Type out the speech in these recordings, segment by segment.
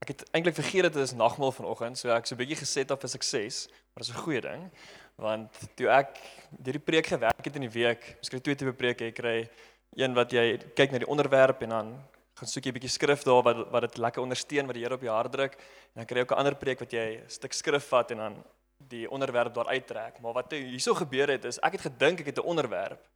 ek het eintlik vergeet dit is nagmaal vanoggend, so ek so 'n bietjie geset op vir sukses, maar dit is 'n goeie ding want toe ek hierdie preek gewerk het in die week, ons kry twee tipe preke, jy kry een wat jy kyk na die onderwerp en dan gaan soek jy 'n bietjie skrif daar wat wat dit lekker ondersteun wat die Here op jou hart druk en dan kry jy ook 'n ander preek wat jy 'n stuk skrif vat en dan die onderwerp daar uittrek. Maar wat hierso gebeur het is ek het gedink ek het 'n onderwerp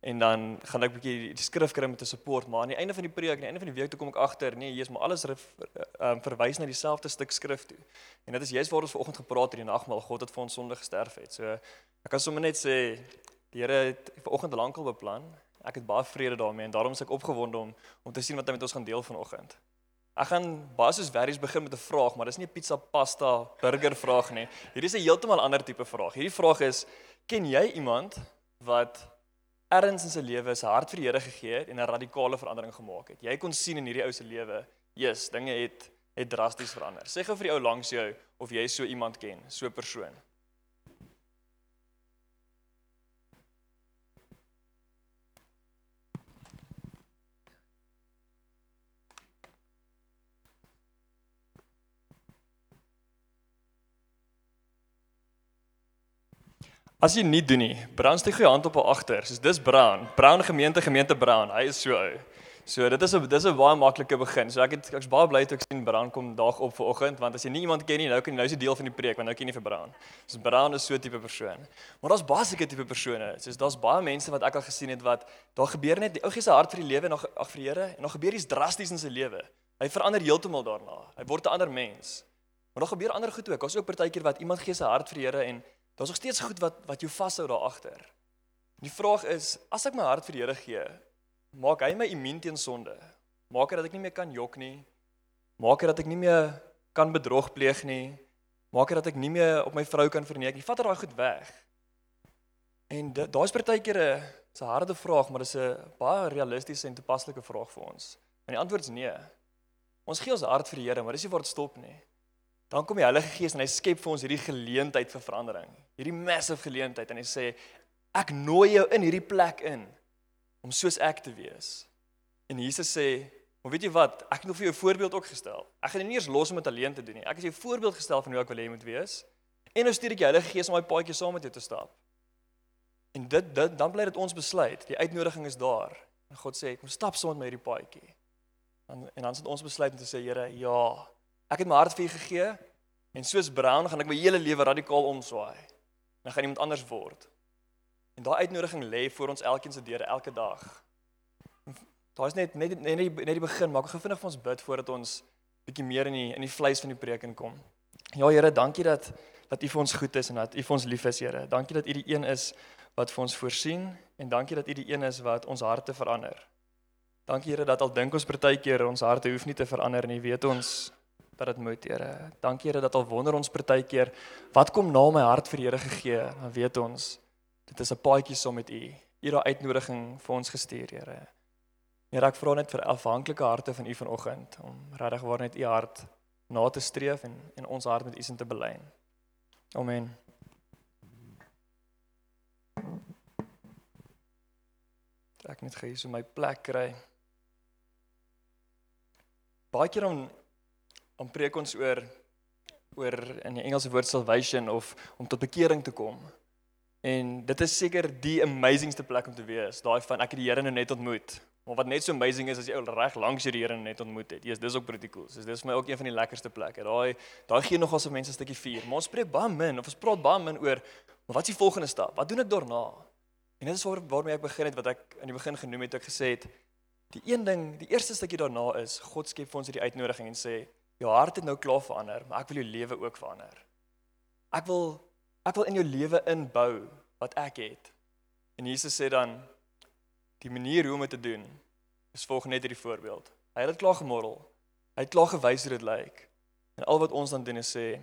En dan gaan ek 'n bietjie die skrif kry om te support, maar aan die einde van die preek, aan die einde van die week toe kom ek agter, nee, hier is maar alles um, verwys na dieselfde stuk skrif toe. En dit is juist waar ons vanoggend gepraat het in die nagmaal, God het vir ons sonde gesterf het. So ek kan sommer net sê die Here het vanoggend lankal beplan. Ek het baie vrede daarmee en daarom is ek opgewonde om om te sien wat hy met ons gaan deel vanoggend. Ek gaan basies verries begin met 'n vraag, maar dis nie 'n pizza, pasta, burger vraag nie. Hierdie is 'n heeltemal ander tipe vraag. Hierdie vraag is: Ken jy iemand wat erns in sy lewe sy hart vir die Here gegee het en 'n radikale verandering gemaak het. Jy kon sien in hierdie ou se lewe, Jesus, dinge het het drasties verander. Sê gou vir die ou langs jou of jy so iemand ken, so 'n persoon. As jy nie doen nie, Brown steek goeie hand op haar agter. Soos dis Brown. Brown gemeente gemeente Brown. Hy is so ou. So dit is 'n dis 'n baie maklike begin. So ek het ek's baie bly toe ek sien Brown kom daag op vanoggend want as jy nie iemand ken nie, nou kan jy nou is 'n deel van die preek want nou ken jy vir Brown. So Brown is so 'n tipe persoon. Maar daar's basiese tipe persone. Soos daar's baie mense wat ek al gesien het wat daar gebeur net die ou gee sy hart vir die lewe en ag vir die Here en dan gebeur iets drasties in sy lewe. Hy verander heeltemal daarna. Hy word 'n ander mens. Maar daar gebeur ander goed ook. Daar's ook partykeer wat iemand gee sy hart vir die Here en Daar's nog steeds goed wat wat jou vashou daar agter. Die vraag is, as ek my hart vir die Here gee, maak hy my immuun teen sonde? Maak dit dat ek nie meer kan jok nie? Maak dit dat ek nie meer kan bedrog pleeg nie? Maak dit dat ek nie meer op my vrou kan verneek nie? Vat daai goed weg. En daar's partykeer 'n se harde vraag, maar dis 'n baie realistiese en toepaslike vraag vir ons. En die antwoord is nee. Ons gee ons hart vir die Here, maar dis nie waar dit stop nie. Dan kom die Heilige Gees en hy skep vir ons hierdie geleentheid vir verandering. Hierdie massive geleentheid en hy sê ek nooi jou in hierdie plek in om soos ek te wees. En Jesus sê, "Maar weet jy wat? Ek het nog vir jou 'n voorbeeld ook gestel. Ek gaan jou nie eers los om dit alleen te doen nie. Ek het jou 'n voorbeeld gestel van hoe ek wil hê jy moet wees. En nou stuur ek die Heilige Gees om daai paadjie saam met jou te stap." En dit dit dan bly dit ons besluit. Die uitnodiging is daar. En God sê, "Kom stap saam met my hierdie paadjie." En en dan sit ons besluit om te sê, "Here, ja, Ek het my hart vir U gegee en soos Brown gaan ek my hele lewe radikaal omswaai. Dan gaan iemand anders word. En daai uitnodiging lê voor ons elkeen se deure elke dag. Daar's net net net net die, net die begin, maar ek gaan vinnig vir ons bid voordat ons bietjie meer in die in die vleis van die preek inkom. Ja Here, dankie dat dat U vir ons goed is en dat U vir ons lief is, Here. Dankie dat U die een is wat vir ons voorsien en dankie dat U die een is wat ons harte verander. Dankie Here dat al dink ons partykeer ons harte hoef nie te verander nie, weet ons dat dit moet, Here. Dankie Here dat al wonder ons partykeer wat kom na my hart vir Here gegee, dan weet ons dit is 'n paadjie saam met U. U daai uitnodiging vir ons gestuur, Here. Here, ek vra net vir afhanklike harte van U vanoggend om regtig waar net U hart na te streef en en ons hart met U sin te belyn. Amen. Ek net gee so my plek kry. Baie keer om om preek ons oor oor in die Engelse woord salvation of om tot bekering te kom. En dit is seker die amazingste plek om te wees, daai van ek het die Here nou net ontmoet. Maar wat net so amazing is as jy ou reg langs die Here net ontmoet het. Jesus, dis ook pretty cool. So dis vir my ook een van die lekkerste plekke. Daai daai gee nogal se mense 'n stukkie vuur. Maar ons spreek baie min of ons praat baie min oor maar wat is die volgende stap? Wat doen ek daarna? En dit is waar waarmee ek begin het wat ek aan die begin genoem het, ek gesê het die een ding, die eerste stukkie daarna is God skep vir ons hierdie uitnodiging en sê jou hart het nou klaar verander, maar ek wil jou lewe ook verander. Ek wil ek wil in jou lewe inbou wat ek het. En Jesus sê dan die manier hoe om dit te doen is volg net hierdie voorbeeld. Hy het dit klaar gemodel. Hy het klaar gewys hoe dit lyk. En al wat ons dan doen is sê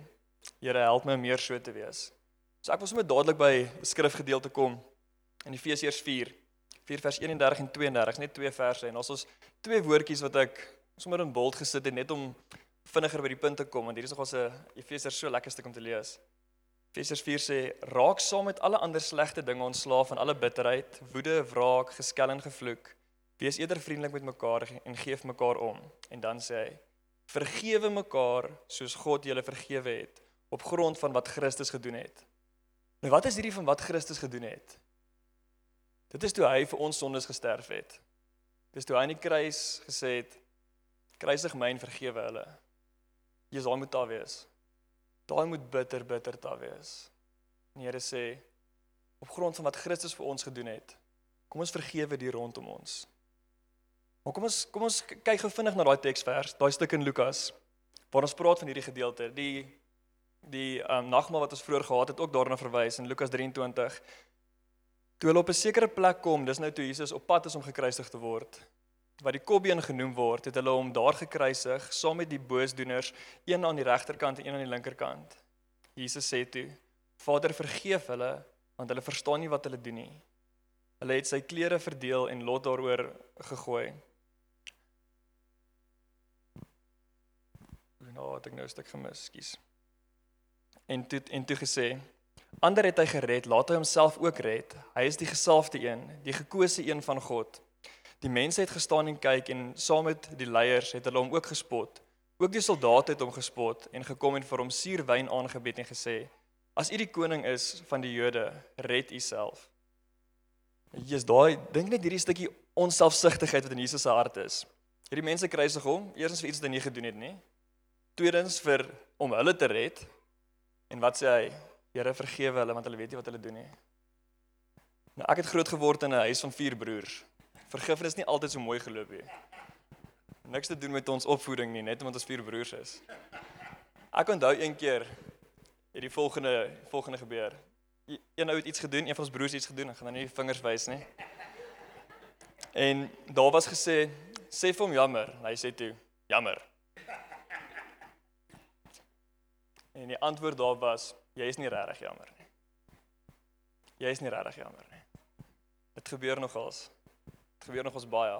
Here, help my om meer so te wees. So ek wil sommer dadelik by 'n skrifgedeelte kom in Efesiërs 4, 4 vers 31 en 32, net twee verse en ons ons twee woordjies wat ek sommer in bold gesit het net om vinniger by die punt te kom want hier is nogals 'n Efesiërs so lekker stuk om te lees. Efesiërs 4 sê: "Raak saam met alle ander slegte dinge ontslaaf van alle bitterheid, woede, wraak, geskel en gevloek. Wees eerder vriendelik met mekaar en geef mekaar om." En dan sê hy: "Vergewe mekaar soos God julle vergewe het op grond van wat Christus gedoen het." Nou wat is hierdie van wat Christus gedoen het? Dit is toe hy vir ons sondes gesterf het. Dis toe hy aan die kruis gesê het: "Kruisig my en vergewe hulle." Jesus, daai moet daar wees. Daai moet bitter bitter daar wees. En die Here sê op grond van wat Christus vir ons gedoen het, kom ons vergewe die rondom ons. Maar kom ons kom ons kyk gou vinnig na daai teksvers, daai stuk in Lukas waar ons praat van hierdie gedeelte. Die die um, nagmaal wat ons vroeër gehad het ook daarna verwys in Lukas 23. Toe hulle op 'n sekere plek kom, dis nou toe Jesus op pad is om gekruisig te word, wat die Kobbeen genoem word, het hulle hom daar gekruisig saam met die boosdoeners, een aan die regterkant en een aan die linkerkant. Jesus sê toe: "Vader, vergeef hulle, want hulle verstaan nie wat hulle doen nie." Hulle het sy klere verdeel en lot daaroor gegooi. Nou het ek nou 'n stuk gemis, skus. En toe en toe gesê: "Ander het hy gered, laat hy homself ook red. Hy is die gesalfde een, die gekose een van God." Die mense het gestaan en kyk en saam met die leiers het hulle hom ook gespot. Ook die soldate het hom gespot en gekom en vir hom suurwyn aangebied en gesê: "As u die koning is van die Jode, red u self." Jesus, daai dink net hierdie stukkie onselfsugtigheid wat in Jesus se hart is. Hierdie mense kruisig hom, eerstens vir iets wat hy nie gedoen het nie. Tweedens vir om hulle te red. En wat sê hy? Here vergewe hulle want hulle weet nie wat hulle doen nie. Nou ek het groot geword in 'n huis van vier broers. Vergifnis is nie altyd so mooi geloop nie. Niks te doen met ons opvoeding nie, net omdat ons vier broers is. Ek onthou een keer het die volgende volgende gebeur. E- Een ou het iets gedoen, een van ons broers het iets gedoen, ek gaan nou nie vingers wys nie. En daar was gesê, sê vir hom jammer. En hy sê toe, jammer. En die antwoord daar was, jy is nie regtig jammer nie. Jy is nie regtig jammer nie. Dit gebeur nogals. Dit gebeur nogals baie.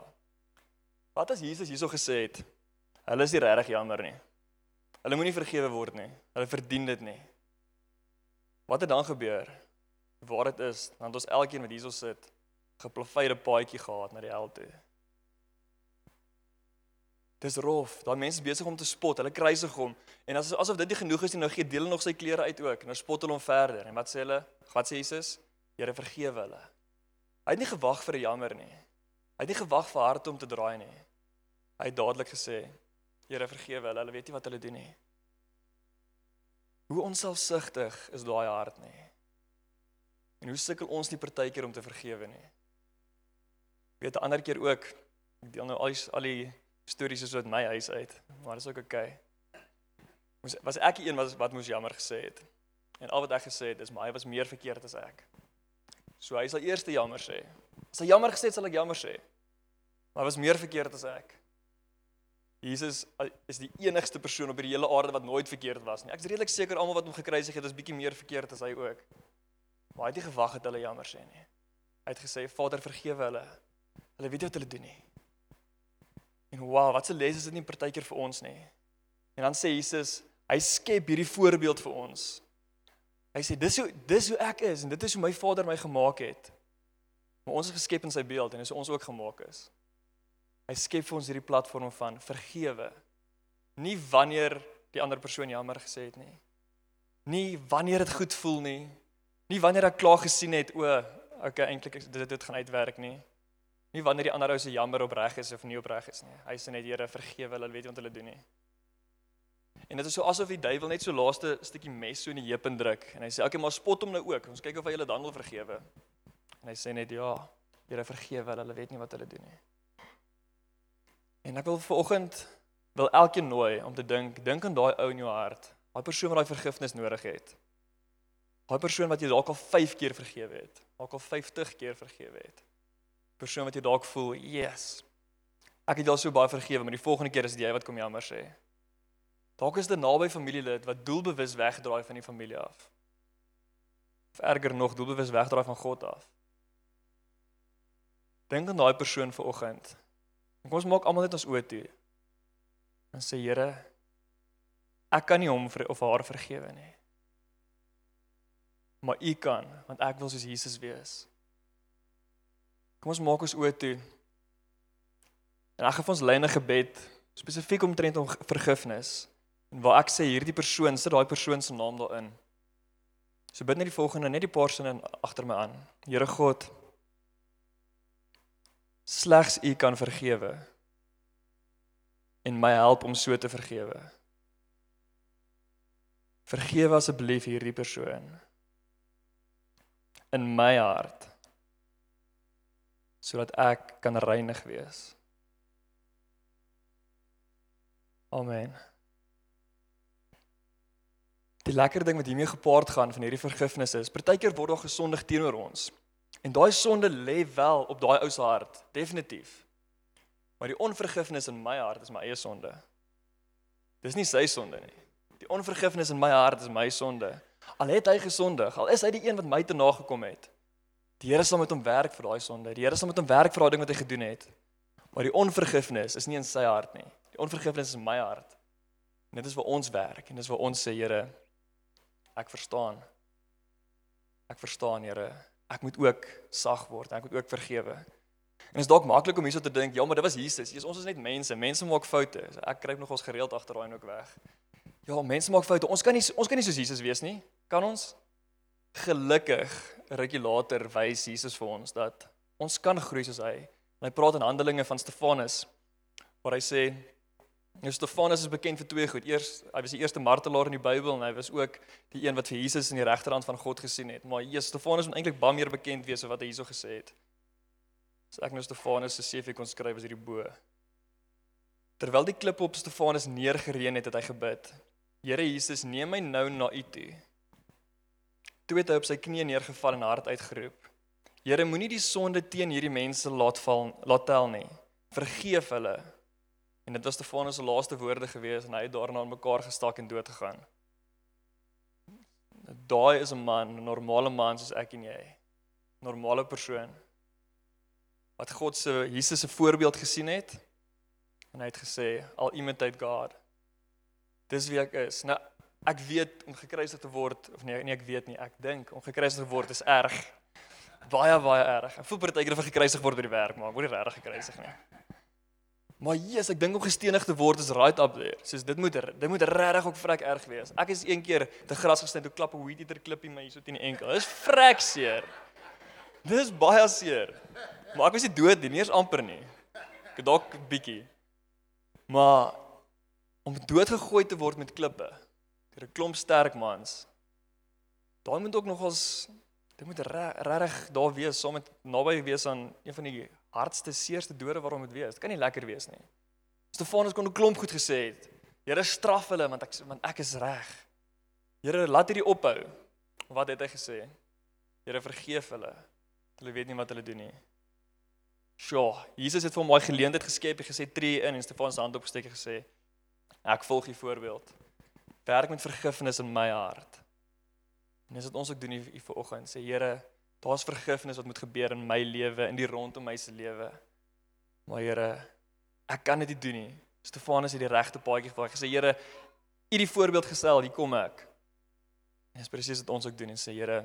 Wat as Jesus hierso gesê het, hulle is nie regtig jammer nie. Hulle moenie vergewe word nie. Hulle verdien dit nie. Wat het dan gebeur? Waar dit is, dan het ons elkeen wat hierso sit, geplaveide paadjie gehad na die hel toe. Dis rof. Daai mense besig om te spot. Hulle kruisig hom. En as asof dit nie genoeg is nie, nou gee deel nog sy klere uit ook. Nou spot hulle hom verder. En wat sê hulle? Wat sê Jesus? Here vergewe hulle. Hy het nie gewag vir 'n jammer nie. Hy het nie gewag vir harte om te draai nie. Hy het dadelik gesê: Here vergewe hulle. Hulle weet nie wat hulle doen nie. Hoe onselfsugtig is daai hart nie? En hoe sukkel ons nie partykeer om te vergewe nie? Weet 'n ander keer ook, ek deel nou al die al die stories is uit my huis uit, maar dis ook oukei. Moes was ek die een wat wat moes jammer gesê het. En al wat ek gesê het is hy was meer verkeerd as ek. So hy sal eers jammer sê. As hy jammer gesê het, sal ek jammer sê. Maar hy was meer verkeerd as ek. Jesus uh, is die enigste persoon op hierdie hele aarde wat nooit verkeerd was nie. Ek is redelik seker almal wat hom gekruisig het, is bietjie meer verkeerd as hy ook. Maar hy het nie gewag het hulle jammer sê nie. Hy het gesê, "Vader, vergewe hulle. Hulle weet nie wat hulle doen nie." En wow, wat 'n les is dit nie partykeer vir ons nie. En dan sê Jesus, hy skep hierdie voorbeeld vir ons. Hy sê dis hoe dis hoe ek is en dit is hoe my Vader my gemaak het. Maar ons is geskep in sy beeld en dis ons ook gemaak is. Hy skep vir ons hierdie platform van vergewe. Nie wanneer die ander persoon jammer gesê het nie. Nie wanneer dit goed voel nie. Nie wanneer ek klaar gesien het o, okay, eintlik dit dit gaan uitwerk nie. Nie wanneer die ander ou se jammer opreg is of nie opreg is nie. Hy sê net Here vergewe hulle, hulle weet nie wat hulle doen nie. En dit is so asof die duiwel net so laaste stukkie mes so in die heup indruk en hy sê okay, maar spot hom nou ook. Ons kyk of hy hulle dan wil vergewe. En hy sê net ja, Here vergewe hulle, hulle weet nie wat hulle doen nie. En ek wil vanoggend wil elkeen nooi om te dink, dink aan daai ou in jou hart, daai persoon wat daai vergifnis nodig het. Daai persoon wat jy dalk al 5 keer vergewe het, dalk al 50 keer vergewe het. Persoon wat jy dalk voel, "Yes. Ek het jou so baie vergewe, maar die volgende keer is dit jy wat kom jammer sê." Dalk is dit naby familielid wat doelbewus wegdraai van die familie af. Of erger nog, doelbewus wegdraai van God af. Dink aan daai persoon vanoggend. Kom ons maak almal net ons oë toe. En sê Here, ek kan nie hom vir of haar vergewe nie. Maar U kan, want ek wil soos Jesus wees. Kom ons maak ons oë toe. En ek gee vir ons lyne gebed spesifiek omtrent om vergifnis. En waar ek sê hierdie persoon, sit daai persoon se naam daarin. So bid net die volgende, net die paar sinne agter my aan. Here God, slegs U kan vergewe en my help om so te vergewe. Vergewe asseblief hierdie persoon in my hart sodat ek kan reinig wees. Amen. Die lekker ding wat hiermee gepaard gaan van hierdie vergifnis is, partykeer word daar gesondig teenoor ons. En daai sonde lê wel op daai ou se hart, definitief. Maar die onvergifnis in my hart is my eie sonde. Dis nie sy sonde nie. Die onvergifnis in my hart is my sonde. Al het hy gesondig, al is hy die een wat my te nagekom het. Die Here sal met hom werk vir daai sonde. Die Here sal met hom werk vir daai ding wat hy gedoen het. Maar die onvergifnis is nie in sy hart nie. Die onvergifnis is in my hart. En dit is waar ons werk en dis waar ons sê Here, ek verstaan. Ek verstaan Here. Ek moet ook sag word. Ek moet ook vergewe. En is dalk maklik om hierso te dink, ja, maar dit was Jesus. Jesus ons is net mense. Mense maak foute. So ek kruip nog ons gereeld agter daai en ook weg. Ja, mense maak foute. Ons kan nie ons kan nie soos Jesus wees nie. Kan ons? Gelukkig rukkie later wys Jesus vir ons dat ons kan groei soos hy. En hy praat in Handelinge van Stefanus waar hy sê Nou Stefanus is bekend vir twee goed. Eers, hy was die eerste martelaar in die Bybel en hy was ook die een wat vir Jesus in die regterhand van God gesien het. Maar Jesus Stefanus moet eintlik baie meer bekend wees oor wat hy hierso gesê het. So ek nou Stefanus se CV kon skryf as hierdie bo. Terwyl die klip op Stefanus neergereën het, het hy gebid. Here Jesus, neem my nou na U toe. Toe het hy op sy knieë neergeval en hard uitgeroep. Here, moenie die sonde teen hierdie mense laat val, laat tel nie. Vergeef hulle En dit was Stefanus se laaste woorde gewees en hy het daarna aan mekaar gestak en dood gegaan. Daai is 'n man, 'n normale man soos ek en jy. Normale persoon wat God se Jesus se voorbeeld gesien het en hy het gesê, "Al imitate God." Dis wie ek is. Nou, ek weet om gekruisig te word of nee, nee ek weet nie, ek dink om gekruisig te word is erg. Baie baie erg. Ek voel partykeer of ek gekruisig word by die werk, maar ek word nie regtig gekruisig nie. Maar Jesus, ek dink om gestenig te word is right up there. Soos dit moet dit moet regtig ook vrek erg wees. Ek is een keer te gras gesny toe klap 'n weed eater klippie my hierso teen die enkel. Dis vrek seer. Dis baie seer. Maar ek was nie dood nie, nie eens amper nie. Ek dalk bietjie. Maar om doodgegooi te word met klippe deur 'n klomp sterk mans. Daai moet ook nogals dit moet regtig daar wees saam met naby wees aan een van die hardste seerste dode waarom dit wees. Dit kan nie lekker wees nie. Stefanus kon 'n klomp goed gesê het. Here straf hulle want ek want ek is reg. Here laat hierdie ophou. Wat het hy gesê? Here vergeef hulle. Hulle weet nie wat hulle doen nie. Sjoe, Jesus het vir hom daai geleentheid geskep en gesê tree in en Stefanus hand opgesteek en gesê ek volg u voorbeeld. Werk met vergifnis in my hart. En dis wat ons ook doen hier vanoggend. Sê Here, Daar's vergifnis wat moet gebeur in my lewe, in die rondom my se lewe. Maar Here, ek kan dit nie doen nie. Stefanus het die regte paadjie gevolg. Hy sê Here, U die voorbeeld gestel, hier kom ek. En dis presies wat ons ook doen en sê Here,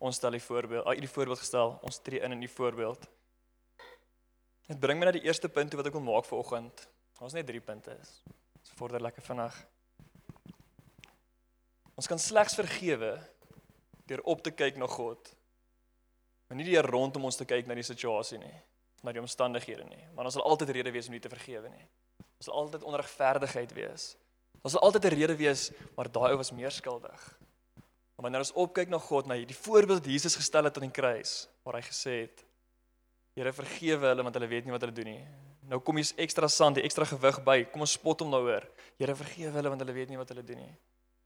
ons stel die voorbeeld, U die voorbeeld gestel, ons tree in in die voorbeeld. Dit bring my na die eerste punt wat ek wil maak vir oggend. Ons net 3 punte is. Ons vorder lekker vinnig. Ons kan slegs vergewe deur op te kyk na God Maar nie deur rondom ons te kyk na die situasie nie, na die omstandighede nie, maar ons sal altyd rede wees om nie te vergewe nie. Ons sal altyd onregverdigheid wees. Ons sal altyd 'n rede wees maar daai ou was meer skuldig. Maar wanneer ons opkyk na God, na hierdie voorbeeld wat Jesus gestel het aan die kruis, waar hy gesê het: Here vergewe hulle want hulle weet nie wat hulle doen nie. Nou kom jy's ekstra sand, die ekstra gewig by. Kom ons spot hom daaroor. Here vergewe hulle want hulle weet nie wat hulle doen nie.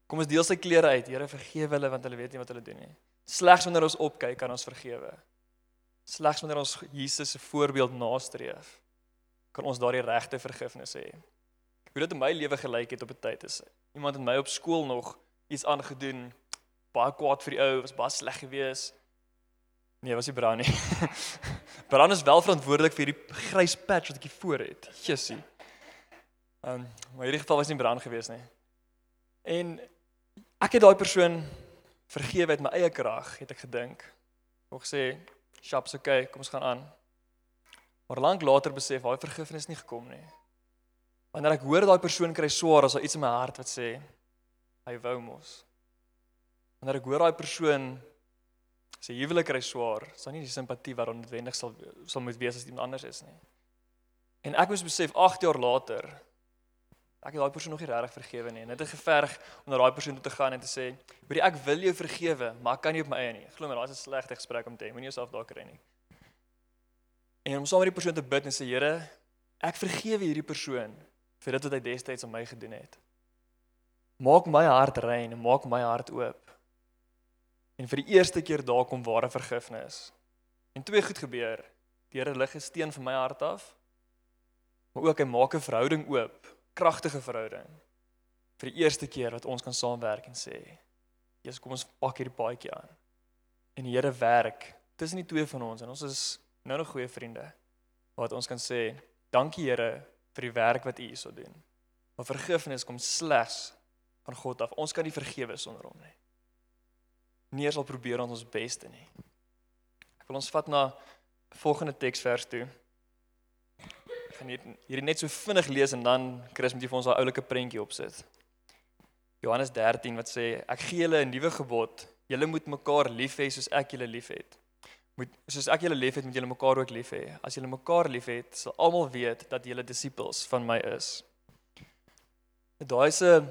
Kom ons deel sy klere uit. Here vergewe hulle want hulle weet nie wat hulle doen nie. Slegs wanneer ons opkyk kan ons vergewe. Slegs wanneer ons Jesus se voorbeeld nastreef, kan ons daardie regte vergifnis hê. hoe dit in my lewe gelyk het op 'n tyd is. Iemand het my op skool nog iets aangedoen, baie kwaad vir die ou, was baie sleg geweest. Nee, was nie Brown nie. Brown is wel verantwoordelik vir hierdie grys patch wat ek hier voor het. Jessie. Ehm, um, maar in hierdie geval was nie Brown geweest nie. En ek het daai persoon vergewe uit my eie krag, het ek gedink. Ek sê, "Shaps, okay, kom ons gaan aan." Maar lank later besef daai vergifnis nie gekom nie. Wanneer ek hoor daai persoon kry swaar, as daar iets in my hart wat sê hy wou mos. Wanneer ek hoor daai persoon sy huwelik kry swaar, daar nie die simpatie wat noodwendig sal sal moet wees as iemand anders is nie. En ek moes besef 8 jaar later ek het daai persoon nog nie regtig vergewe nie. En dit het geverg om na daai persoon toe te gaan en te sê, "Hoorie, ek wil jou vergewe, maar ek kan nie op my eie nie." Glo my, daai is 'n slegte gesprek om te hê. Moenie jouself daar kry nie. En om saam met die persoon te bid en sê, "Here, ek vergewe hierdie persoon vir dit wat hy destyds aan my gedoen het. Maak my hart rein maak my hart oop." En vir die eerste keer daar kom ware vergifnis. En twee goed gebeur. Die Here lig 'n steen van my hart af. Maar ook hy maak 'n verhouding oop kragtige verhouding vir die eerste keer wat ons kan saamwerk en sê Jesus kom ons pak hierdie paadjie aan. En die Here werk tussen die twee van ons en ons is nou nog goeie vriende wat ons kan sê dankie Here vir die werk wat U hierso doen. Maar vergifnis kom slegs van God af. Ons kan nie vergewe sonder hom nie. Nie eens al probeer ons ons beste nie. Ek wil ons vat na volgende teksvers toe gaan hier hierdie net so vinnig lees en dan Chris moet jy vir ons daai oulike prentjie opsit. Johannes 13 wat sê ek gee julle 'n nuwe gebod. Julle moet mekaar lief hê soos ek julle liefhet. Moet soos ek julle liefhet, moet julle mekaar ook lief hê. As julle mekaar liefhet, sal almal weet dat julle disippels van my is. Daai is 'n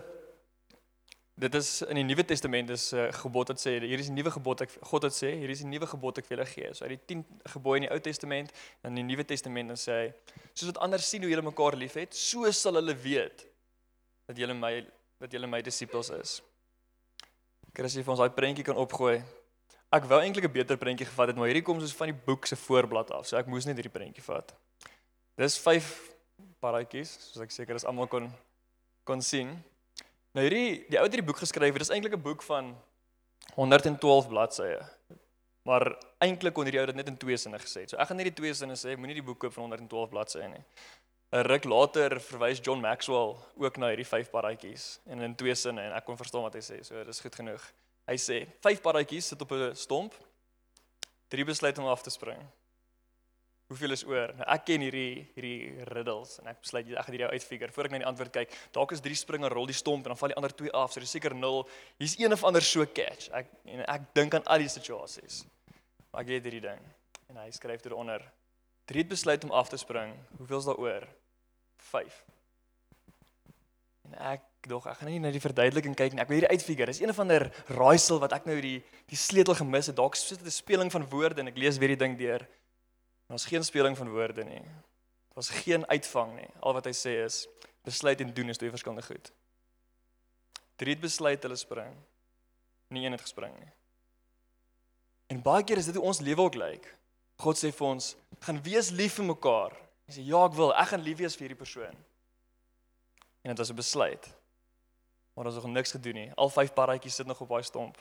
Dit is in die Nuwe Testament is 'n uh, gebod wat sê hier is 'n nuwe gebod ek God het sê hier is 'n nuwe gebod ek vir julle gee. So uit die 10 gebooie in die Ou Testament en in die Nuwe Testament dan sê hy soos wat ander sien hoe julle mekaar liefhet, so sal hulle weet dat julle my dat julle my disippels is. Christus vir ons daai prentjie kan opgooi. Ek wou eintlik 'n beter prentjie gevat het, maar hierdie kom soos van die boek se voorblad af, so ek moes net hierdie prentjie vat. Dis 5 paraatjies, soos ek seker is almal kon kon sien. Nou hierdie die ou het hierdie boek geskryf, dit is eintlik 'n boek van 112 bladsye. Maar eintlik kon hierdie ou dit net in twee sinne gesê het. So ek gaan net die twee sinne sê, moenie die boek koop van 112 bladsye nie. 'n Ruk later verwys John Maxwell ook na hierdie vyf paradjies en in twee sinne en ek kon verstaan wat hy sê. So dis goed genoeg. Hy sê vyf paradjies sit op 'n stomp. Drie besluit om af te spring. Hoeveel is oor? Nou ek ken hierdie hierdie riddles en ek besluit ek gaan hierdie uitfigure voor ek na die antwoord kyk. Dalk is drie springe rol die stomp en dan val die ander twee af. So dis seker 0. Hier's een of ander so catch. Ek en ek dink aan al die situasies. Maar ek weet hierdie ding. En hy skryf eronder. Drie het besluit om af te spring. Hoeveel is daar oor? 5. En ek dog ek gaan nie na die verduideliking kyk nie. Ek wil hierdie uitfigure. Dis een of ander raaisel wat ek nou die die sleutel gemis het. Dalk sit dit 'n speling van woorde en ek lees weer die ding deur. Daar's geen speling van woorde nie. Daar's geen uitvang nie. Al wat hy sê is besluit en doen is twee verskillende goed. Drie het besluit hulle spring. Nie een het gespring nie. En baie keer is dit hoe ons lewe ook lyk. God sê vir ons, gaan wees lief vir mekaar. Hy sê ja, ek wil. Ek gaan lief wees vir hierdie persoon. En dit was 'n besluit. Maar ons het nog niks gedoen nie. Al vyf paradjies sit nog op daai stomp.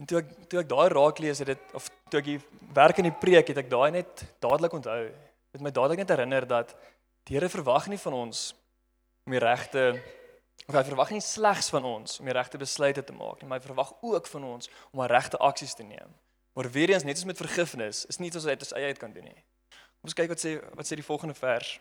En toe ek toe ek daai raak lees het dit of toe ek werk in die preek het ek daai net dadelik onthou. Dit my dadelik net herinner dat die Here verwag nie van ons om die regte of hy verwag nie slegs van ons om die regte besluite te maak nie, maar hy verwag ook van ons om die regte aksies te neem. Maar weer eens net soos met vergifnis, is nie iets wat ons uit ons eie uit kan doen nie. Kom ons kyk wat sê wat sê die volgende vers.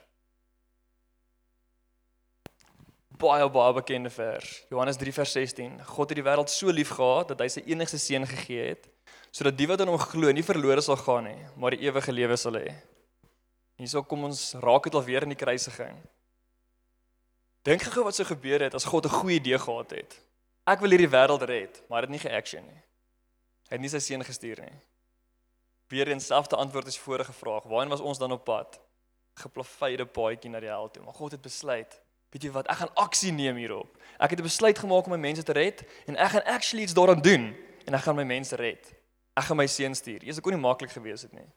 Baie baie bekende vers. Johannes 3 vers 16. God het die wêreld so lief gehad dat hy sy enigste seun gegee het sodat die wat in hom glo nie verlore sal gaan nie, maar die ewige lewe sal hê. Hierso kom ons raak dit alweer in die kruisiging. Dink gou wat sou gebeur het as God 'n goeie idee gehad het. Ek wil hierdie wêreld red, maar dit nie ge-action nie. Hy het nie sy seun gestuur nie. Weer eens selfde antwoord as vorige vraag. Waarheen was ons dan op pad? Geplaveide paadjie na die hel toe. Maar God het besluit Weet jy wat? Ek gaan aksie neem hierop. Ek het 'n besluit gemaak om my mense te red en ek gaan actually iets daaraan doen en ek gaan my mense red. Ek gaan my seun stuur. Jesus kon nie maklik gewees het nie.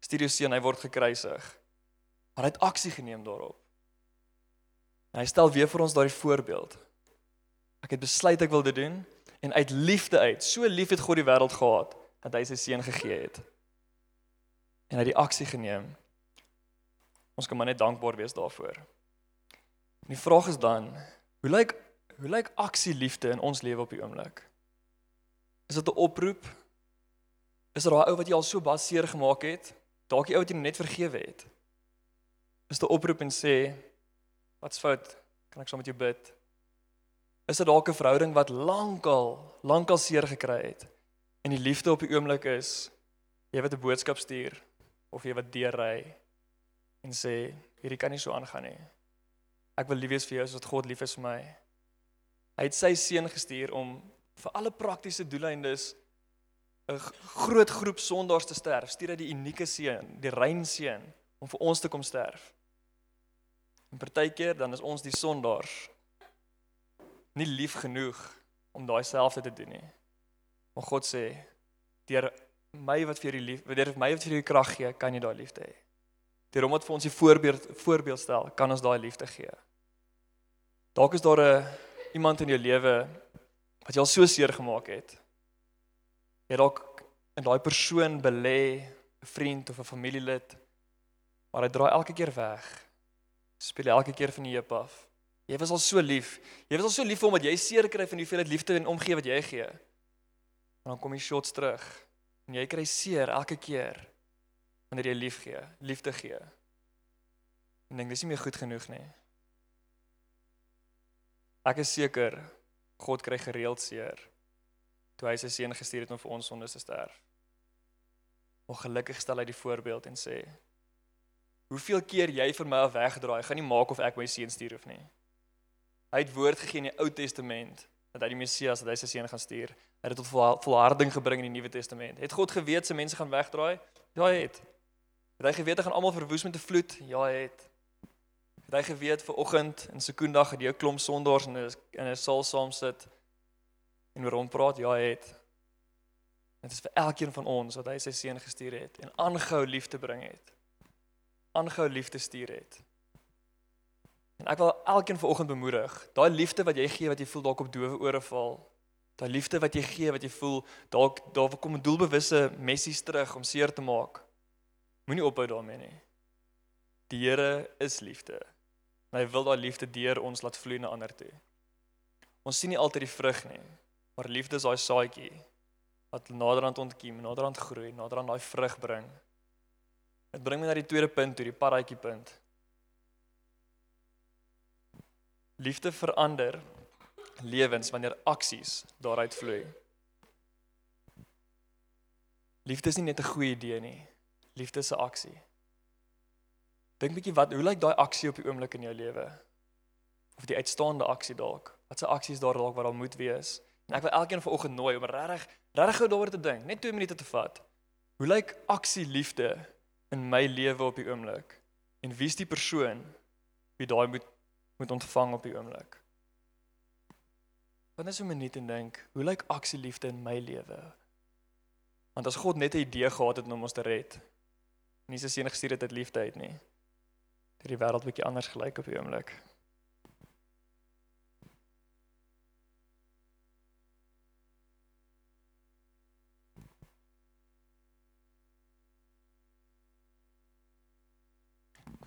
Stuur jou seun, hy word gekruisig. Maar hy het aksie geneem daarop. En hy stel weer vir ons daardie voorbeeld. Ek het besluit ek wil dit doen en uit liefde uit, so lief het God die wêreld gehad dat hy sy seun gegee het. En hy het die aksie geneem. Ons kan maar net dankbaar wees daarvoor. En die vraag is dan, hoe lyk hoe lyk aksie liefde in ons lewe op die oomblik? Is dit 'n oproep? Is dit daai ou wat jy al so baie seer gemaak het? Dalk die ou wat jy net vergewe het? Is dit 'n oproep en sê wat's fout? Kan ek saam met jou bid? Is dit dalk 'n verhouding wat lankal, lankal seer gekry het? En die liefde op die oomblik is jy wat 'n boodskap stuur of jy wat deurry en sê hierdie kan nie so aangaan nie. Ek wil lief wees vir jou soos wat God lief is vir my. Hy het sy seun gestuur om vir alle praktiese doeleindes 'n groot groep sondaars te sterf. Stuur hy die unieke seun, die rein seun om vir ons te kom sterf. En partykeer dan is ons die sondaars nie lief genoeg om daai selfde te doen nie. Maar God sê deur my wat vir jou lief, deur my wat vir jou krag gee, kan jy daai liefde hê. Deur hom wat vir ons die voorbeeld voorbeeld stel, kan ons daai liefde gee. Dalk is daar 'n iemand in jou lewe wat al so seer gemaak het. Jy dalk in daai persoon belê, 'n vriend of 'n familielid, maar hy draai elke keer weg. Speel elke keer van die heup af. Jy was al so lief. Jy was al so lief vir hom dat jy seer kry van hoeveel liefde en omgee wat jy gee. En dan kom die shots terug en jy kry seer elke keer wanneer jy lief gee, liefde gee. En dink dis nie meer goed genoeg nie. Ek is seker God kry gereeld seer toe hy sy seun gestuur het om vir ons sondes te sterf. Ongelukkig stel hy die voorbeeld en sê: "Hoeveel keer jy vir my af wegdraai, gaan nie maak of ek my seun stuur of nie." Hy het woord gegee in die Ou Testament dat hy die Messias, dat hy sy seun gaan stuur. Hy het dit tot volharding gebring in die Nuwe Testament. Het God geweet se mense gaan wegdraai? Ja, hy het. Het hy geweet hy gaan almal verwoes met 'n vloed? Ja, hy het. Het hy geweet vir oggend en sekondag het jy 'n klomp sondaars in 'n in 'n saal saam sit en oor hom praat? Ja, hy het. Dit is vir elkeen van ons wat hy sy seun gestuur het en aangehou liefde bring het. Aangehou liefde stuur het. En ek wil elkeen vanoggend bemoedig, daai liefde wat jy gee wat jy voel dalk op dowe ore val. Daai liefde wat jy gee wat jy voel dalk daar kom 'n doelbewuste messies terug om seer te maak. Moenie ophou daarmee nie. Die Here is liefde. En hy wil daai liefde deur ons laat vloei na ander toe. Ons sien nie altyd die vrug nie, maar liefde is daai saadjie wat naderhand ontkiem, naderhand groei, naderhand daai vrug bring. Dit bring my na die tweede punt toe, die paradjie punt. Liefde verander lewens wanneer aksies daaruit vloei. Liefde is nie net 'n goeie idee nie. Liefde is 'n aksie. Dink bietjie wat hoe lyk daai aksie op die oomblik in jou lewe? Of die uitstaande aksie dalk? Watse aksies daar dalk wat daar moet wees? En ek wil elkeen vanoggend nooi om regtig regtig gou daaroor te dink, net 2 minute te vat. Hoe lyk aksie liefde in my lewe op die oomblik? En wie's die persoon wie daai moet moet ontvang op die oomblik? Want jy 'n minuut en dink, hoe lyk aksie liefde in my lewe? Want as God net 'n idee gehad het om ons te red, nie sy seun gestuur het uit liefde uit nie, het die wêreld bietjie anders gelyk op die oomblik.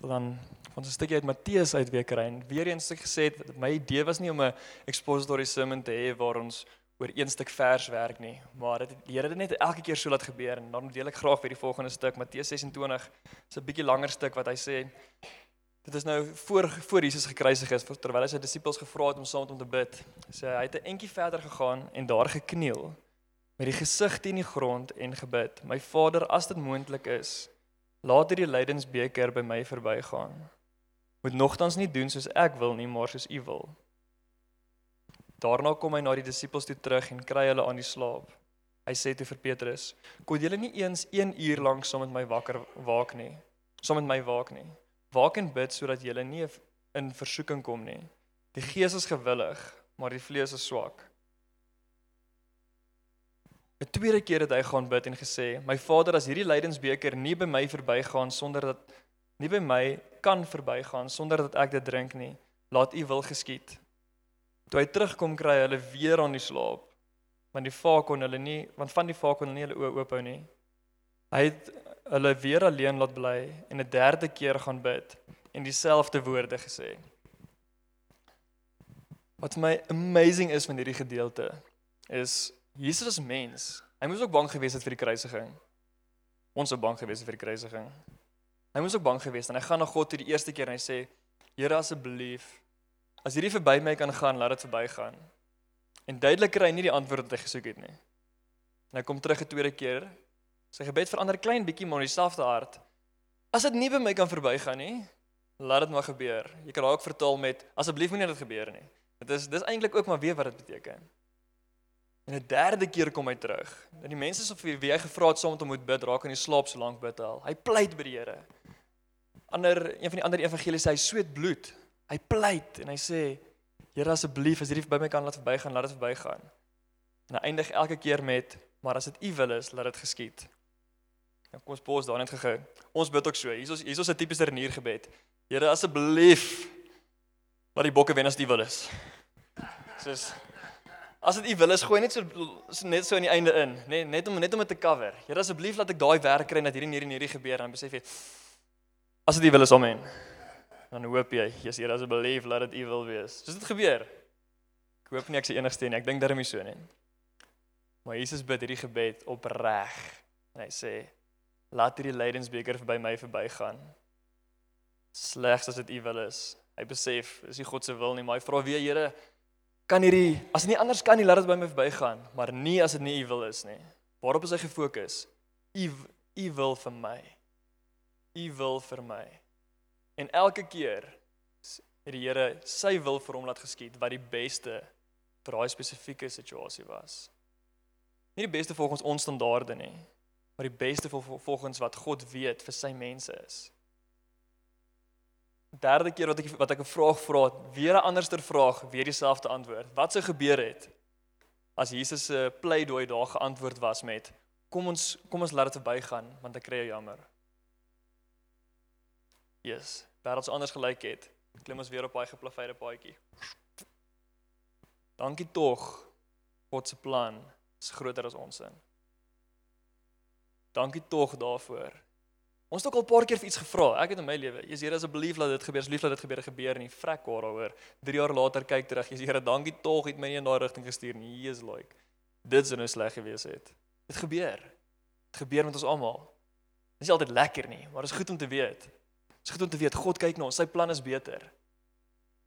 dan ons 'n stukkie uit Matteus uit weer kry. En weer eens gesê het my idee was nie om 'n expository sermon te hê waar ons oor een stuk vers werk nie, maar dit die Here het net elke keer so laat gebeur en dan deel ek graag weer die volgende stuk Matteus 26 is 'n bietjie langer stuk wat hy sê dit is nou voor voor Jesus gekruisig is terwyl hy sy disippels gevra het om saam met hom te bid. Sê hy het 'n entjie verder gegaan en daar gekniel met die gesig teen die grond en gebid: "My Vader, as dit moontlik is, laat hierdie lydensbeker by my verbygaan." moet nogtans nie doen soos ek wil nie, maar soos U wil. Daarna kom hy na die disippels toe terug en kry hulle aan die slaap. Hy sê toe vir Petrus: "Kon julle nie eens 1 uur lank saam met my wakker waak nie? Saam met my waak nie. Waak en bid sodat julle nie in versoeking kom nie. Die gees is gewillig, maar die vlees is swak." 'n Tweede keer het hy gaan bid en gesê: "My Vader, as hierdie lydensbeker nie by my verbygaan sonder dat nie by my kan verbygaan sonder dat ek dit drink nie, laat U wil geskied. Toe hy terugkom kry hulle weer aan die slaap. Want die vaak kon hulle nie, want van die vaak kon hulle nie hulle oë oophou nie. Hy het hulle weer alleen laat bly en 'n derde keer gaan bid en dieselfde woorde gesê. Wat my amazing is van hierdie gedeelte is Jesus as mens. Hy moes ook bang gewees het vir die kruisiging. Ons sou bang gewees het vir die kruisiging. Hy moes ook bang gewees het en hy gaan na God toe die eerste keer en hy sê: "Here asseblief, as hierdie verby my kan gaan, laat dit verbygaan." En duidelik kry hy nie die antwoord wat hy gesoek het nie. En hy kom terug 'n tweede keer. Sy gebed verander klein bietjie maar in dieselfde hart. As dit nie by my kan verbygaan nie, laat dit maar gebeur. Jy kan ook vertaal met asseblief moenie dit gebeur nie. Dit is dis eintlik ook maar weer wat dit beteken. En 'n derde keer kom hy terug. En die mense so wie hy gevra het om te moet bid, raak in die slaap so lank bid al. Hy pleit by die Here. Ander een van die ander evangelies sê hy sweet bloed. Hy pleit en hy sê Here asseblief as hierdie by my kan laat verbygaan, laat dit verbygaan. En hy eindig elke keer met maar as dit U wil is, laat dit geskied. Nou kom ons pos daar net gehou. Ons bid ook so. Hier is hier is 'n tipiese reniergebed. Here asseblief laat die bokke wen as dit wil is. Soos As dit u wil is, gooi net so, so net so aan die einde in, nê, nee, net om net om dit te cover. Here asseblief laat ek daai werk kry dat hierdie en hierdie en hierdie gebeur en besef jy as dit u wil is, amen. Dan hoop jy, Jesus, Here asseblief laat dit u wil wees. Soos dit gebeur. Ek hoop nie ek se enigste nie. Ek dink daarmee so nie. Maar Jesus bid hierdie gebed opreg. En hy sê laat hierdie lydensbeker verby my verbygaan. Slegs as dit u wil is. Hy besef, dis nie God se wil nie, maar hy vra weer, Here, kan hierdie as nie anders kan nie laat dit by my verbygaan, maar nie as dit nie u wil is nie. Waarop is hy gefokus? U u wil vir my. U wil vir my. En elke keer het die Here sy wil vir hom laat geskied wat die beste vir daai spesifieke situasie was. Nie die beste volgens ons standaarde nie, maar die beste volgens wat God weet vir sy mense is derde keer wat ek wat ek 'n vraag vra, weer 'n anderster vraag, weer dieselfde antwoord. Wat sou gebeur het as Jesus se pleidooi daar geantwoord was met kom ons kom ons laat dit verbygaan want ek kry jou jammer. Yes, wêreld sou anders gelyk het. Klim ons weer op daai geplaveide paadjie. Dankie tog. God se plan is groter as ons sin. Dankie tog daarvoor Ons het ook al 'n paar keer vir iets gevra. Ek het in my lewe, Jesus Here asseblief laat dit gebeur, asseblief laat dit gebeur, gebeur nie. Vrek oor daaroor. 3 jaar later kyk terug, Jesus Here, dankie tog het my nie in daai rigting gestuur nie. Jesus like. Dit sou nou sleg gewees het. Dit gebeur. Dit gebeur met ons almal. Dit is altyd lekker nie, maar dit is goed om te weet. Dit is goed om te weet God kyk na ons. Sy plan is beter.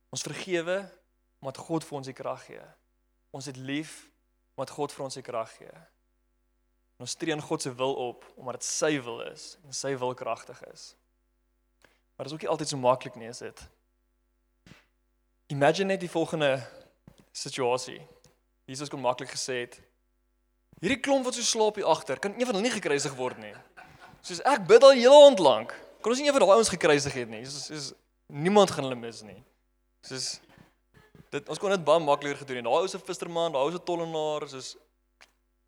Ons vergewe omdat God vir ons die krag gee. Ons het lief omdat God vir ons die krag gee. En ons tree in God se wil op omdat dit sy wil is en sy wil kragtig is. Maar dit is ook nie altyd so maklik nie, is dit? Imagine net die volgende situasie. Jesus kon maklik gesê het: Hierdie klomp wat so slaap hier agter, kan een van hulle nie gekruisig word nie. Soos ek bid al hele aand lank, kon ons nie een van daai ouens gekruisig het nie. Soos is niemand gaan hulle mis nie. Soos dit ons kon dit baie makliker gedoen het. Daai ou se visserman, daai ou se tollenaar, soos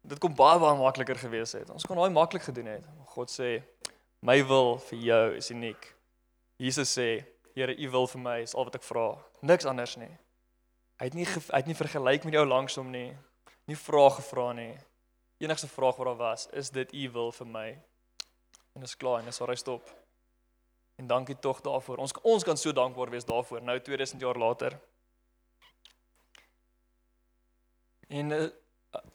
dit kom baie baie makliker gewees het. Ons kon daai maklik gedoen het. God sê my wil vir jou is uniek. Jesus sê Here, u wil vir my is al wat ek vra. Niks anders nie. Hy het nie hy het nie vergelyk met jou langsom nie. Nie vrae gevra nie. Enigste vraag wat daar was, is dit u wil vir my? En dis klaar en dis waar hy stop. En dankie tog daarvoor. Ons ons kan so dankbaar wees daarvoor nou 2000 jaar later. En uh,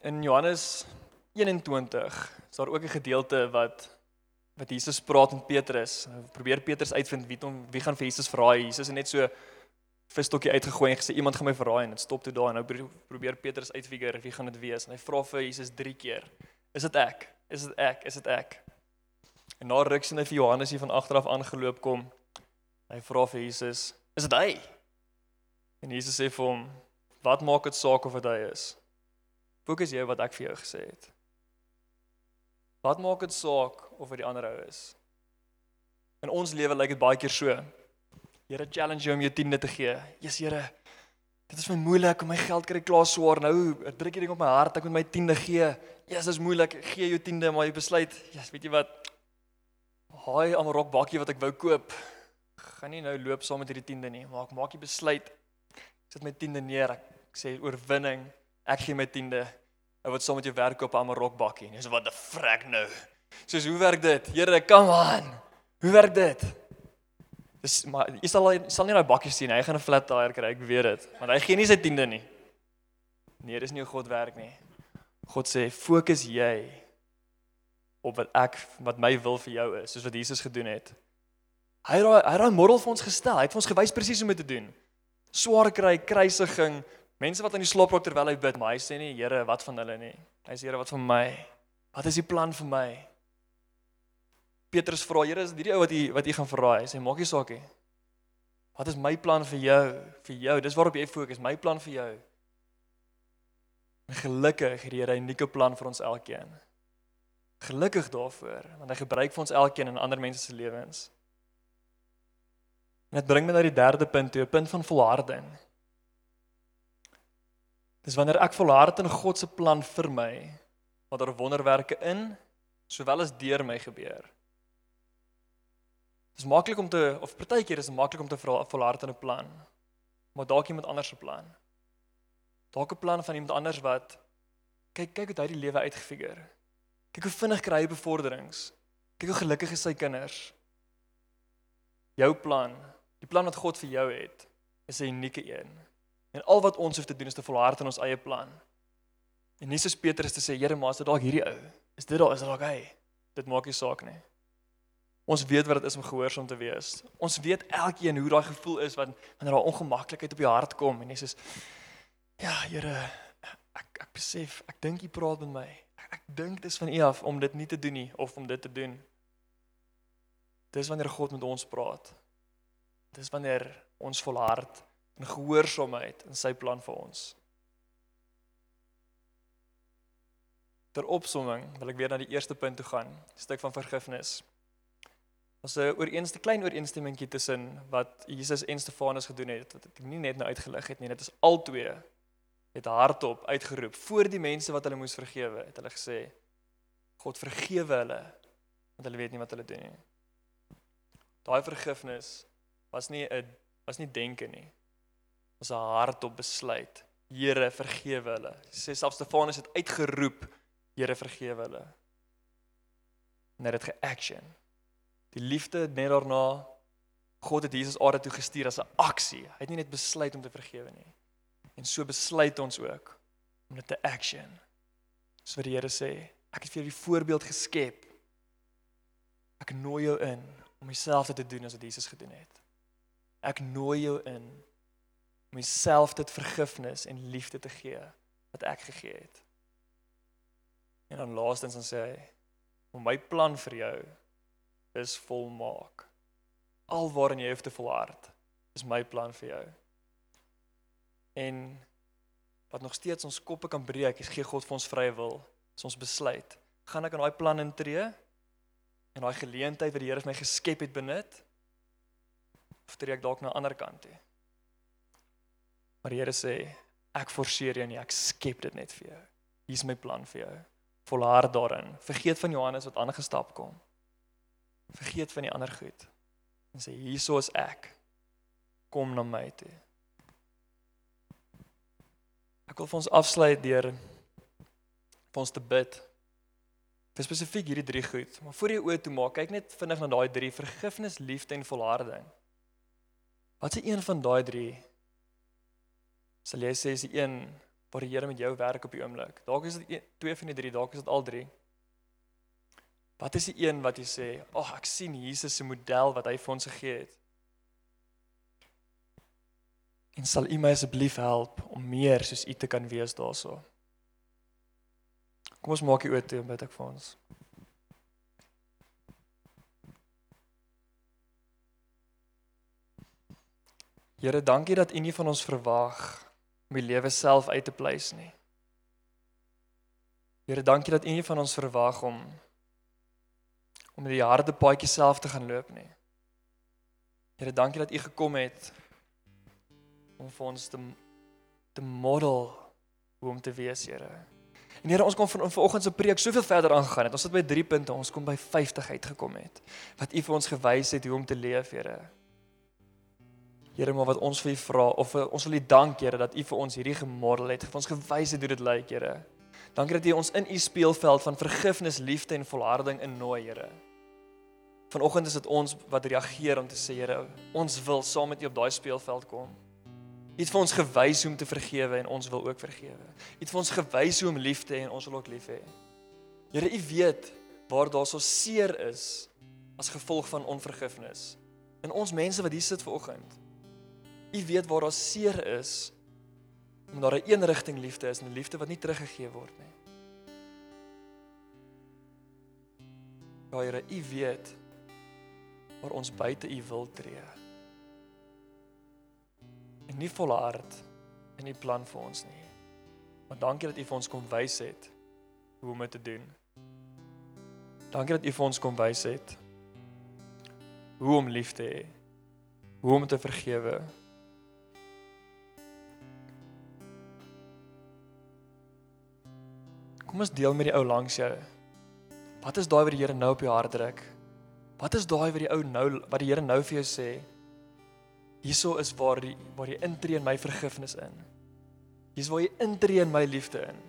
in Johannes 21 is daar ook 'n gedeelte wat wat Jesus praat met Petrus. Probeer Petrus uitvind wie hom wie gaan vir Jesus verraai. Jesus het net so visstokkie uitgegooi en gesê iemand gaan my verraai en dit stop toe daar en nou probeer Petrus uitfigure wie gaan dit wees en hy vra vir Jesus 3 keer. Is dit ek? Is dit ek? Is dit ek? En na ruk sien hy vir Johannes hier van agter af aangeloop kom. Hy vra vir Jesus, "Is dit hy?" En Jesus sê vir hom, "Wat maak dit saak of dit hy is?" Fokus jy wat ek vir jou gesê het. Wat maak dit saak of dit die ander ou is? In ons lewe lyk dit baie keer so. Here challenge jou om jou tiende te gee. Jesus Here, dit is my moeilik om my geld kry klaar swaar. Nou druk jy ding op my hart ek moet my tiende gee. Jesus, dit is moeilik. Gee jou tiende maar jy besluit, Jesus, weet jy wat? Haai Amarok bakkie wat ek wou koop. gaan nie nou loop saam met hierdie tiende nie, maar ek maak die besluit. Ek sit my tiende neer. Ek, ek sê oorwinning. Ek gee my tiende. Ou wat saam met jou werk op 'n amarok bakkie. Dis wat 'n frek nou. Soos hoe werk dit? Here, come on. Hoe werk dit? Dis maar jy sal jy sal nie daai bakkie sien. Hy gaan 'n flat tire kry, ek weet dit. Want hy gee nie sy tiende nie. Nee, dis nie hoe God werk nie. God sê, "Fokus jy op wat ek wat my wil vir jou is, soos wat Jesus gedoen het." Hy het daai hy het daai model vir ons gestel. Hy het vir ons gewys presies hoe om dit te doen. Swaar kry, kruisiging, mense wat aan die slop raak terwyl hy bid, maar hy sê nie, "Here, wat van hulle nie." Hy sê, "Here, wat van my? Wat is die plan vir my?" Petrus vra, Here, is dit hierdie ou wat u wat u gaan vra? Hy sê, maak nie saak nie. Wat is my plan vir jou? Vir jou. Dis waarop jy fokus, my plan vir jou. En gelukkig het die Here 'n unieke plan vir ons elkeen. Gelukkig daarvoor, want hy gebruik vir ons elkeen in ander mense se lewens. En dit bring my na die derde punt, toe, 'n punt van volharding. Dis wanneer ek volhard in God se plan vir my, wat daar wonderwerke in sowel as deur my gebeur. Dis maklik om te of partykeer is maklik om te vra volhard in 'n plan. Maar dalk iemand anders se plan. Dalk 'n plan van iemand anders wat kyk kyk hoe hy die lewe uitgefigure. Kyk hoe vinnig kry hy bevorderings. Kyk hoe gelukkig is sy kinders. Jou plan, die plan wat God vir jou het, is 'n unieke een. En al wat ons hoef te doen is te volhard in ons eie plan. En nie soos Petrus te sê, Here, maar as dit dalk hierdie ou, is dit dalk is dit dalk hy. Dit maak nie saak nie. Ons weet wat dit is om gehoorsaam te wees. Ons weet elkeen hoe daai gevoel is wanneer wanneer daar ongemaklikheid op jou hart kom en jy sê ja, Here, ek ek besef, ek dink U praat met my. Ek, ek dink dis van U af om dit nie te doen nie of om dit te doen. Dis wanneer God met ons praat. Dis wanneer ons volhard in gehoorsaamheid in sy plan vir ons. Ter opsomming wil ek weer na die eerste punt toe gaan, stuk van vergifnis. Ons 'n ooreenste klein ooreenstemmingkie tussen wat Jesus en Stefanus gedoen het wat ek nie net nou uitgelig het nie. Dit is albei het hardop uitgeroep voor die mense wat hulle moes vergewe. Het hulle gesê God vergewe hulle want hulle weet nie wat hulle doen nie. Daai vergifnis was nie 'n was nie denke nie. Was 'n hardop besluit. Here vergewe hulle. Sê selfs Stefanus het uitgeroep Here vergewe hulle. Net dit ge-action. Die liefde net daarna God het Jesus aarde toe gestuur as 'n aksie. Hy het nie net besluit om te vergewe nie. En so besluit ons ook om dit te action. So wat die Here sê, ek het vir jou die voorbeeld geskep. Ek nooi jou in om dieselfde te doen as wat Jesus gedoen het. Ek nooi jou in om dieselfde vergifnis en liefde te gee wat ek gegee het. En dan laastens dan sê hy, "Om my plan vir jou is volmaak. Alwaarin jy hoef te volhard, is my plan vir jou." En wat nog steeds ons koppe kan breek, is gee God vir ons vrye wil. Is ons besluit. Gaan ek aan daai plan intree? En daai geleentheid wat die Here vir my geskep het benut? Of tree ek dalk na 'n ander kant toe? Maar die Here sê, ek forceer jou nie, ek skep dit net vir jou. Hier's my plan vir jou. Volhard daarin. Vergeet van Johannes wat aangestap kom. Vergeet van die ander goed. En sê hierso is ek. Kom na my toe. Ek wil vir ons afsluit deur vir ons te bid. Vir spesifiek hierdie drie goed. Maar voor jy oë toe maak, kyk net vinnig na daai drie: vergifnis, liefde en volharding. Wat is een van daai drie? Sal jy sê is die een waar die Here met jou werk op die oomblik? Dalk is dit twee van die drie, dalk is dit al drie. Wat is die een wat jy sê, "Ag, oh, ek sien Jesus se model wat hy vir ons gegee het." En sal U my asseblief help om meer soos U te kan wees daarso. Kom ons maak die oë toe en bid ek vir ons. Here, dankie dat U nie van ons verwag om die lewe self uit te pleis nie. Here, dankie dat U nie van ons verwag om om die harde paadjie self te gaan loop nie. Here, dankie dat U gekom het om vir ons te te model hoe om te wees, Here. En Here, ons kom van vanoggend se preek soveel verder aangegaan het. Ons het by 3 punte, ons kom by 50 uitgekom het. Wat U vir ons gewys het hoe om te leef, Here. Here, maar wat ons vir U vra of ons wil U dank, Here, dat U vir ons hierdie gemodel het, vir ons gewys het hoe dit lyk, Here. Dankie dat U ons in U speelveld van vergifnis, liefde en volharding innooi, Here. Vanoggend is dit ons wat reageer om te sê, Here, ons wil saam met U op daai speelveld kom. U het vir ons gewys hoe om te vergewe en ons wil ook vergewe. U het vir ons gewys hoe om lief te hê en ons wil ook lief hê. Here, U weet waar daar so seer is as gevolg van onvergifnis. En ons mense wat hier sit vanoggend. U weet waar daar seer is omdat daar 'n eenrigting liefde is 'n liefde wat nie teruggegee word nie. Ja Here, U weet waar ons buite U wil tree. En nie volhard in U plan vir ons nie. Maar dankie dat U vir ons kom wys het hoe om dit te doen. Dankie dat U vir ons kom wys het hoe om lief te hê. Hoe om te vergewe. Kom ons deel met die ou langs jou. Wat is daai wat die Here nou op jou hart druk? Wat is daai wat die ou nou wat die Here nou vir jou sê? Hierso is waar die waar jy intree in my vergifnis in. Hier's waar jy intree in my liefde in.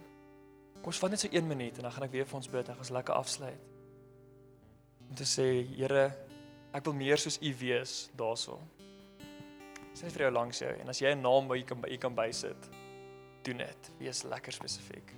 Kom ons vat net so 1 minuut en dan gaan ek weer vir ons bid en ons lekker afsluit. Om te sê, Here, ek wil meer soos U wees daarso. Sê vir jou langs jou en as jy 'n naam by jy kan jy kan bysit, doen dit. Wees lekker spesifiek.